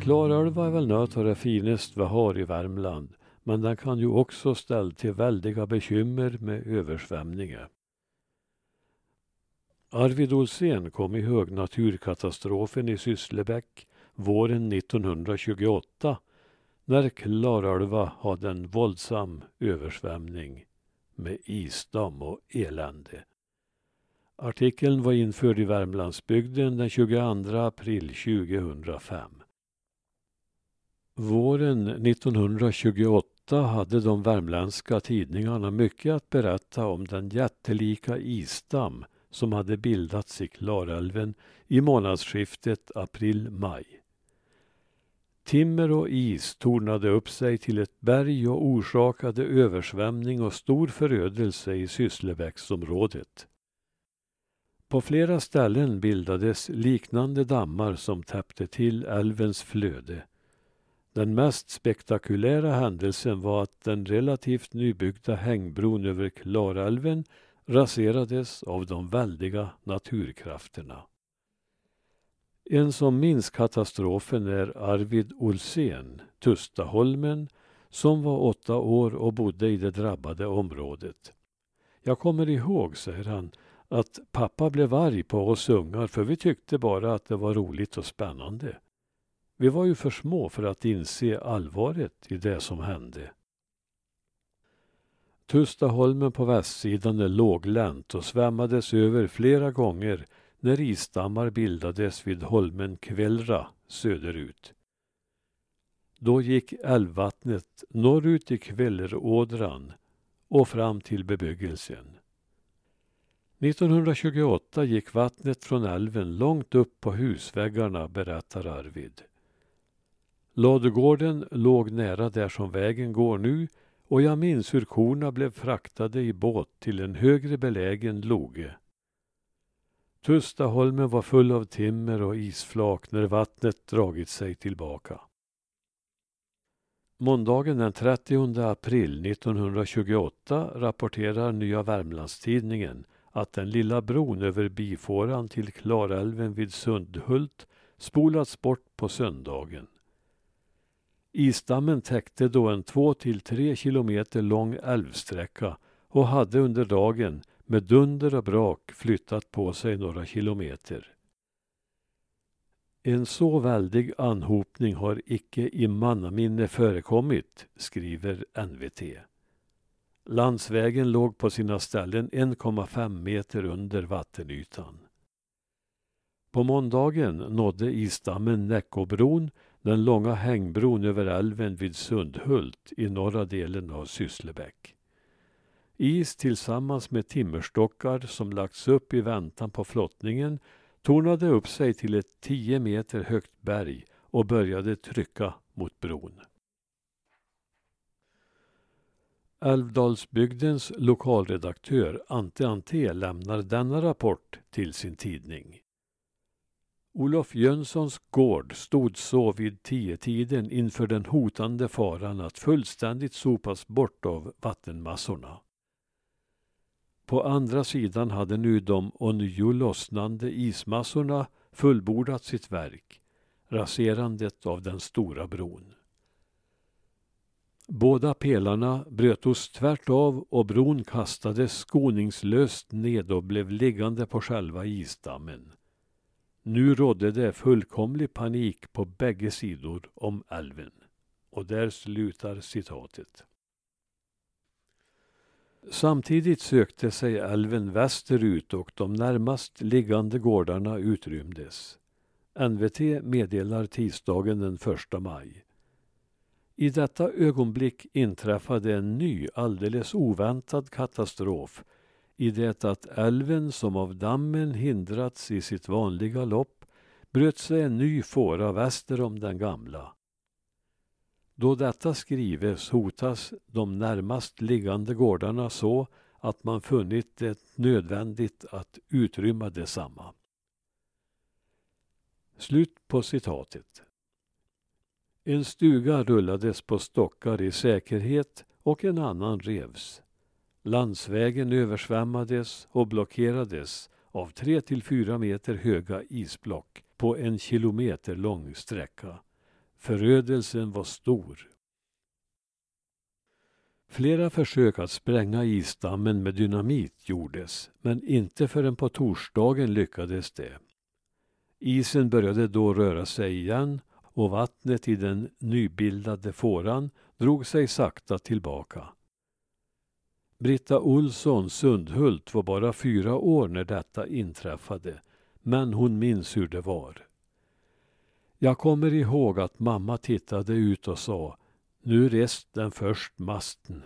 Klarälva är väl något av det finaste vi har i Värmland, men den kan ju också ställa till väldiga bekymmer med översvämningar. Arvid Olsén kom ihåg naturkatastrofen i Sysslebäck våren 1928 när Klarälva hade en våldsam översvämning med isdamm och elände. Artikeln var införd i Värmlandsbygden den 22 april 2005. Våren 1928 hade de värmländska tidningarna mycket att berätta om den jättelika isdamm som hade bildats i Klarälven i månadsskiftet april-maj. Timmer och is tornade upp sig till ett berg och orsakade översvämning och stor förödelse i Sysslebäcksområdet. På flera ställen bildades liknande dammar som täppte till älvens flöde. Den mest spektakulära händelsen var att den relativt nybyggda hängbron över Klarälven raserades av de väldiga naturkrafterna. En som minns katastrofen är Arvid Olsén, Tustaholmen, som var åtta år och bodde i det drabbade området. Jag kommer ihåg, säger han, att pappa blev arg på oss ungar för vi tyckte bara att det var roligt och spännande. Vi var ju för små för att inse allvaret i det som hände. Tustaholmen på västsidan är låglänt och svämmades över flera gånger när isdammar bildades vid holmen Kvällra söderut. Då gick älvvattnet norrut i Kvällerådran och fram till bebyggelsen. 1928 gick vattnet från älven långt upp på husväggarna, berättar Arvid. Ladugården låg nära där som vägen går nu och jag minns hur korna blev fraktade i båt till en högre belägen loge. Tustaholmen var full av timmer och isflak när vattnet dragit sig tillbaka. Måndagen den 30 april 1928 rapporterar Nya Värmlandstidningen att den lilla bron över bifåran till Klarälven vid Sundhult spolats bort på söndagen. Isdammen täckte då en två till tre kilometer lång älvsträcka och hade under dagen med dunder och brak flyttat på sig några kilometer. En så väldig anhopning har icke i mannaminne förekommit, skriver NVT. Landsvägen låg på sina ställen 1,5 meter under vattenytan. På måndagen nådde isdammen Näckåbron, den långa hängbron över älven vid Sundhult i norra delen av Sysslebäck. Is tillsammans med timmerstockar som lagts upp i väntan på flottningen tornade upp sig till ett tio meter högt berg och började trycka mot bron. Älvdalsbygdens lokalredaktör Ante Ante lämnar denna rapport till sin tidning. Olof Jönssons gård stod så vid tiotiden inför den hotande faran att fullständigt sopas bort av vattenmassorna. På andra sidan hade nu de ånyo lossnande ismassorna fullbordat sitt verk, raserandet av den stora bron. Båda pelarna brötos tvärt av och bron kastades skoningslöst ned och blev liggande på själva isdammen. Nu rådde det fullkomlig panik på bägge sidor om älven. Och där slutar citatet. Samtidigt sökte sig älven västerut och de närmast liggande gårdarna utrymdes. NVT meddelar tisdagen den 1 maj. I detta ögonblick inträffade en ny, alldeles oväntad katastrof i det att älven som av dammen hindrats i sitt vanliga lopp bröt sig en ny fåra väster om den gamla. Då detta skrives hotas de närmast liggande gårdarna så att man funnit det nödvändigt att utrymma detsamma. Slut på citatet. En stuga rullades på stockar i säkerhet och en annan revs. Landsvägen översvämmades och blockerades av tre till fyra meter höga isblock på en kilometer lång sträcka. Förödelsen var stor. Flera försök att spränga isdammen med dynamit gjordes, men inte förrän på torsdagen lyckades det. Isen började då röra sig igen och vattnet i den nybildade fåran drog sig sakta tillbaka. Britta Olsson Sundhult var bara fyra år när detta inträffade, men hon minns hur det var. Jag kommer ihåg att mamma tittade ut och sa nu rest den först masten.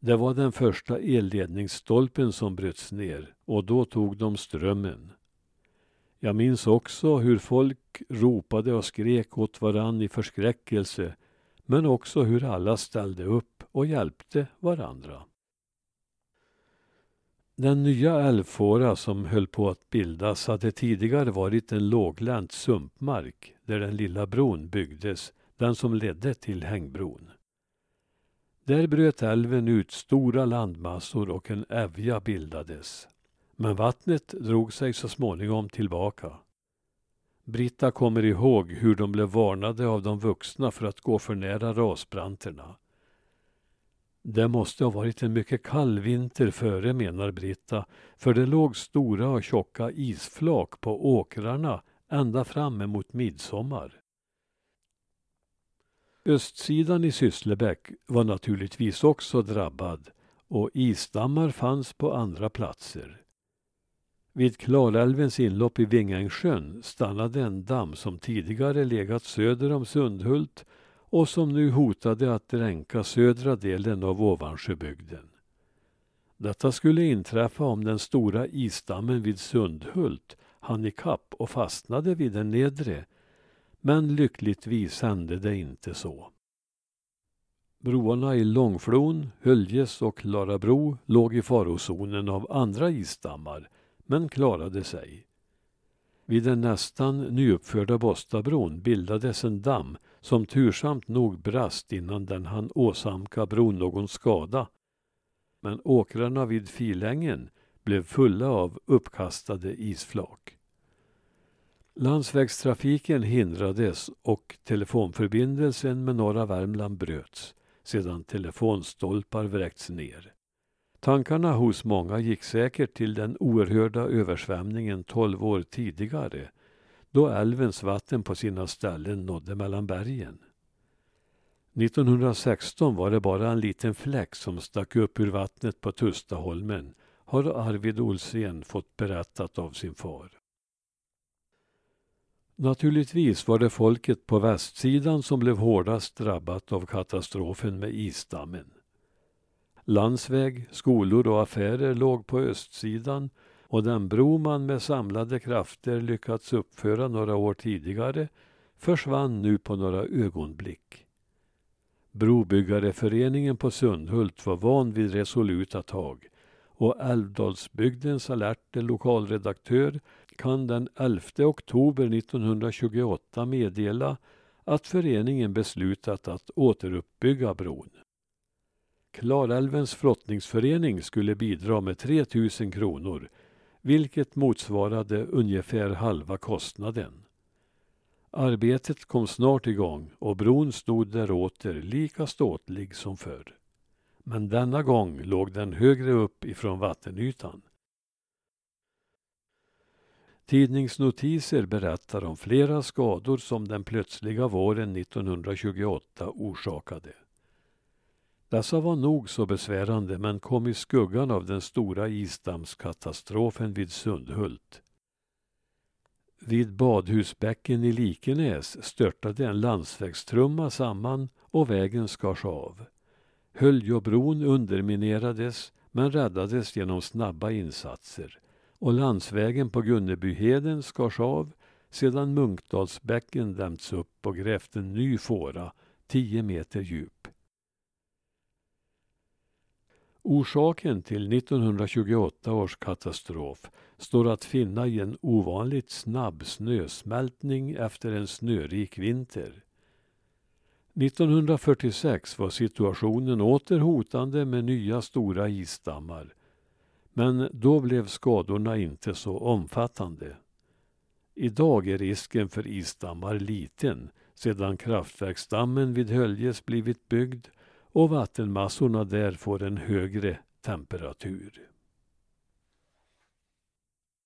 Det var den första elledningsstolpen som bröts ner och då tog de strömmen. Jag minns också hur folk ropade och skrek åt varann i förskräckelse men också hur alla ställde upp och hjälpte varandra. Den nya älvfåra som höll på att bildas hade tidigare varit en låglänt sumpmark där den lilla bron byggdes, den som ledde till hängbron. Där bröt älven ut stora landmassor och en ävja bildades. Men vattnet drog sig så småningom tillbaka. Britta kommer ihåg hur de blev varnade av de vuxna för att gå för nära rasbranterna. Det måste ha varit en mycket kall vinter före, menar Britta, för det låg stora och tjocka isflak på åkrarna ända fram emot midsommar. Östsidan i Sysslebäck var naturligtvis också drabbad och isdammar fanns på andra platser. Vid Klarälvens inlopp i Vingängssjön stannade en damm som tidigare legat söder om Sundhult och som nu hotade att dränka södra delen av Ovansjöbygden. Detta skulle inträffa om den stora isdammen vid Sundhult hann ikapp och fastnade vid den nedre, men lyckligtvis hände det inte så. Broarna i Långflon, Höljes och Klarabro låg i farozonen av andra isdammar, men klarade sig. Vid den nästan nyuppförda Båstabron bildades en damm som tursamt nog brast innan den hann åsamka bron någon skada. Men åkrarna vid Filängen blev fulla av uppkastade isflak. Landsvägstrafiken hindrades och telefonförbindelsen med norra Värmland bröts sedan telefonstolpar vräkts ner. Tankarna hos många gick säkert till den oerhörda översvämningen tolv år tidigare då älvens vatten på sina ställen nådde mellan bergen. 1916 var det bara en liten fläck som stack upp ur vattnet på Tustaholmen har Arvid Olsén fått berättat av sin far. Naturligtvis var det folket på västsidan som blev hårdast drabbat av katastrofen med isdammen. Landsväg, skolor och affärer låg på östsidan och den bro man med samlade krafter lyckats uppföra några år tidigare försvann nu på några ögonblick. Brobyggareföreningen på Sundhult var van vid resoluta tag och Älvdalsbygdens alerte lokalredaktör kan den 11 oktober 1928 meddela att föreningen beslutat att återuppbygga bron. Klarälvens flottningsförening skulle bidra med 3 000 kronor vilket motsvarade ungefär halva kostnaden. Arbetet kom snart igång och bron stod där åter lika ståtlig som förr. Men denna gång låg den högre upp ifrån vattenytan. Tidningsnotiser berättar om flera skador som den plötsliga våren 1928 orsakade. Dessa var nog så besvärande men kom i skuggan av den stora isdammskatastrofen vid Sundhult. Vid Badhusbäcken i Likenäs störtade en landsvägstrumma samman och vägen skars av. Höljebron underminerades men räddades genom snabba insatser och landsvägen på Gunnebyheden skars av sedan Munkdalsbäcken dämts upp och grävt en ny fåra, tio meter djup. Orsaken till 1928 års katastrof står att finna i en ovanligt snabb snösmältning efter en snörik vinter. 1946 var situationen åter hotande med nya stora isdammar. Men då blev skadorna inte så omfattande. Idag är risken för isdammar liten sedan kraftverksdammen vid Höljes blivit byggd och vattenmassorna där får en högre temperatur.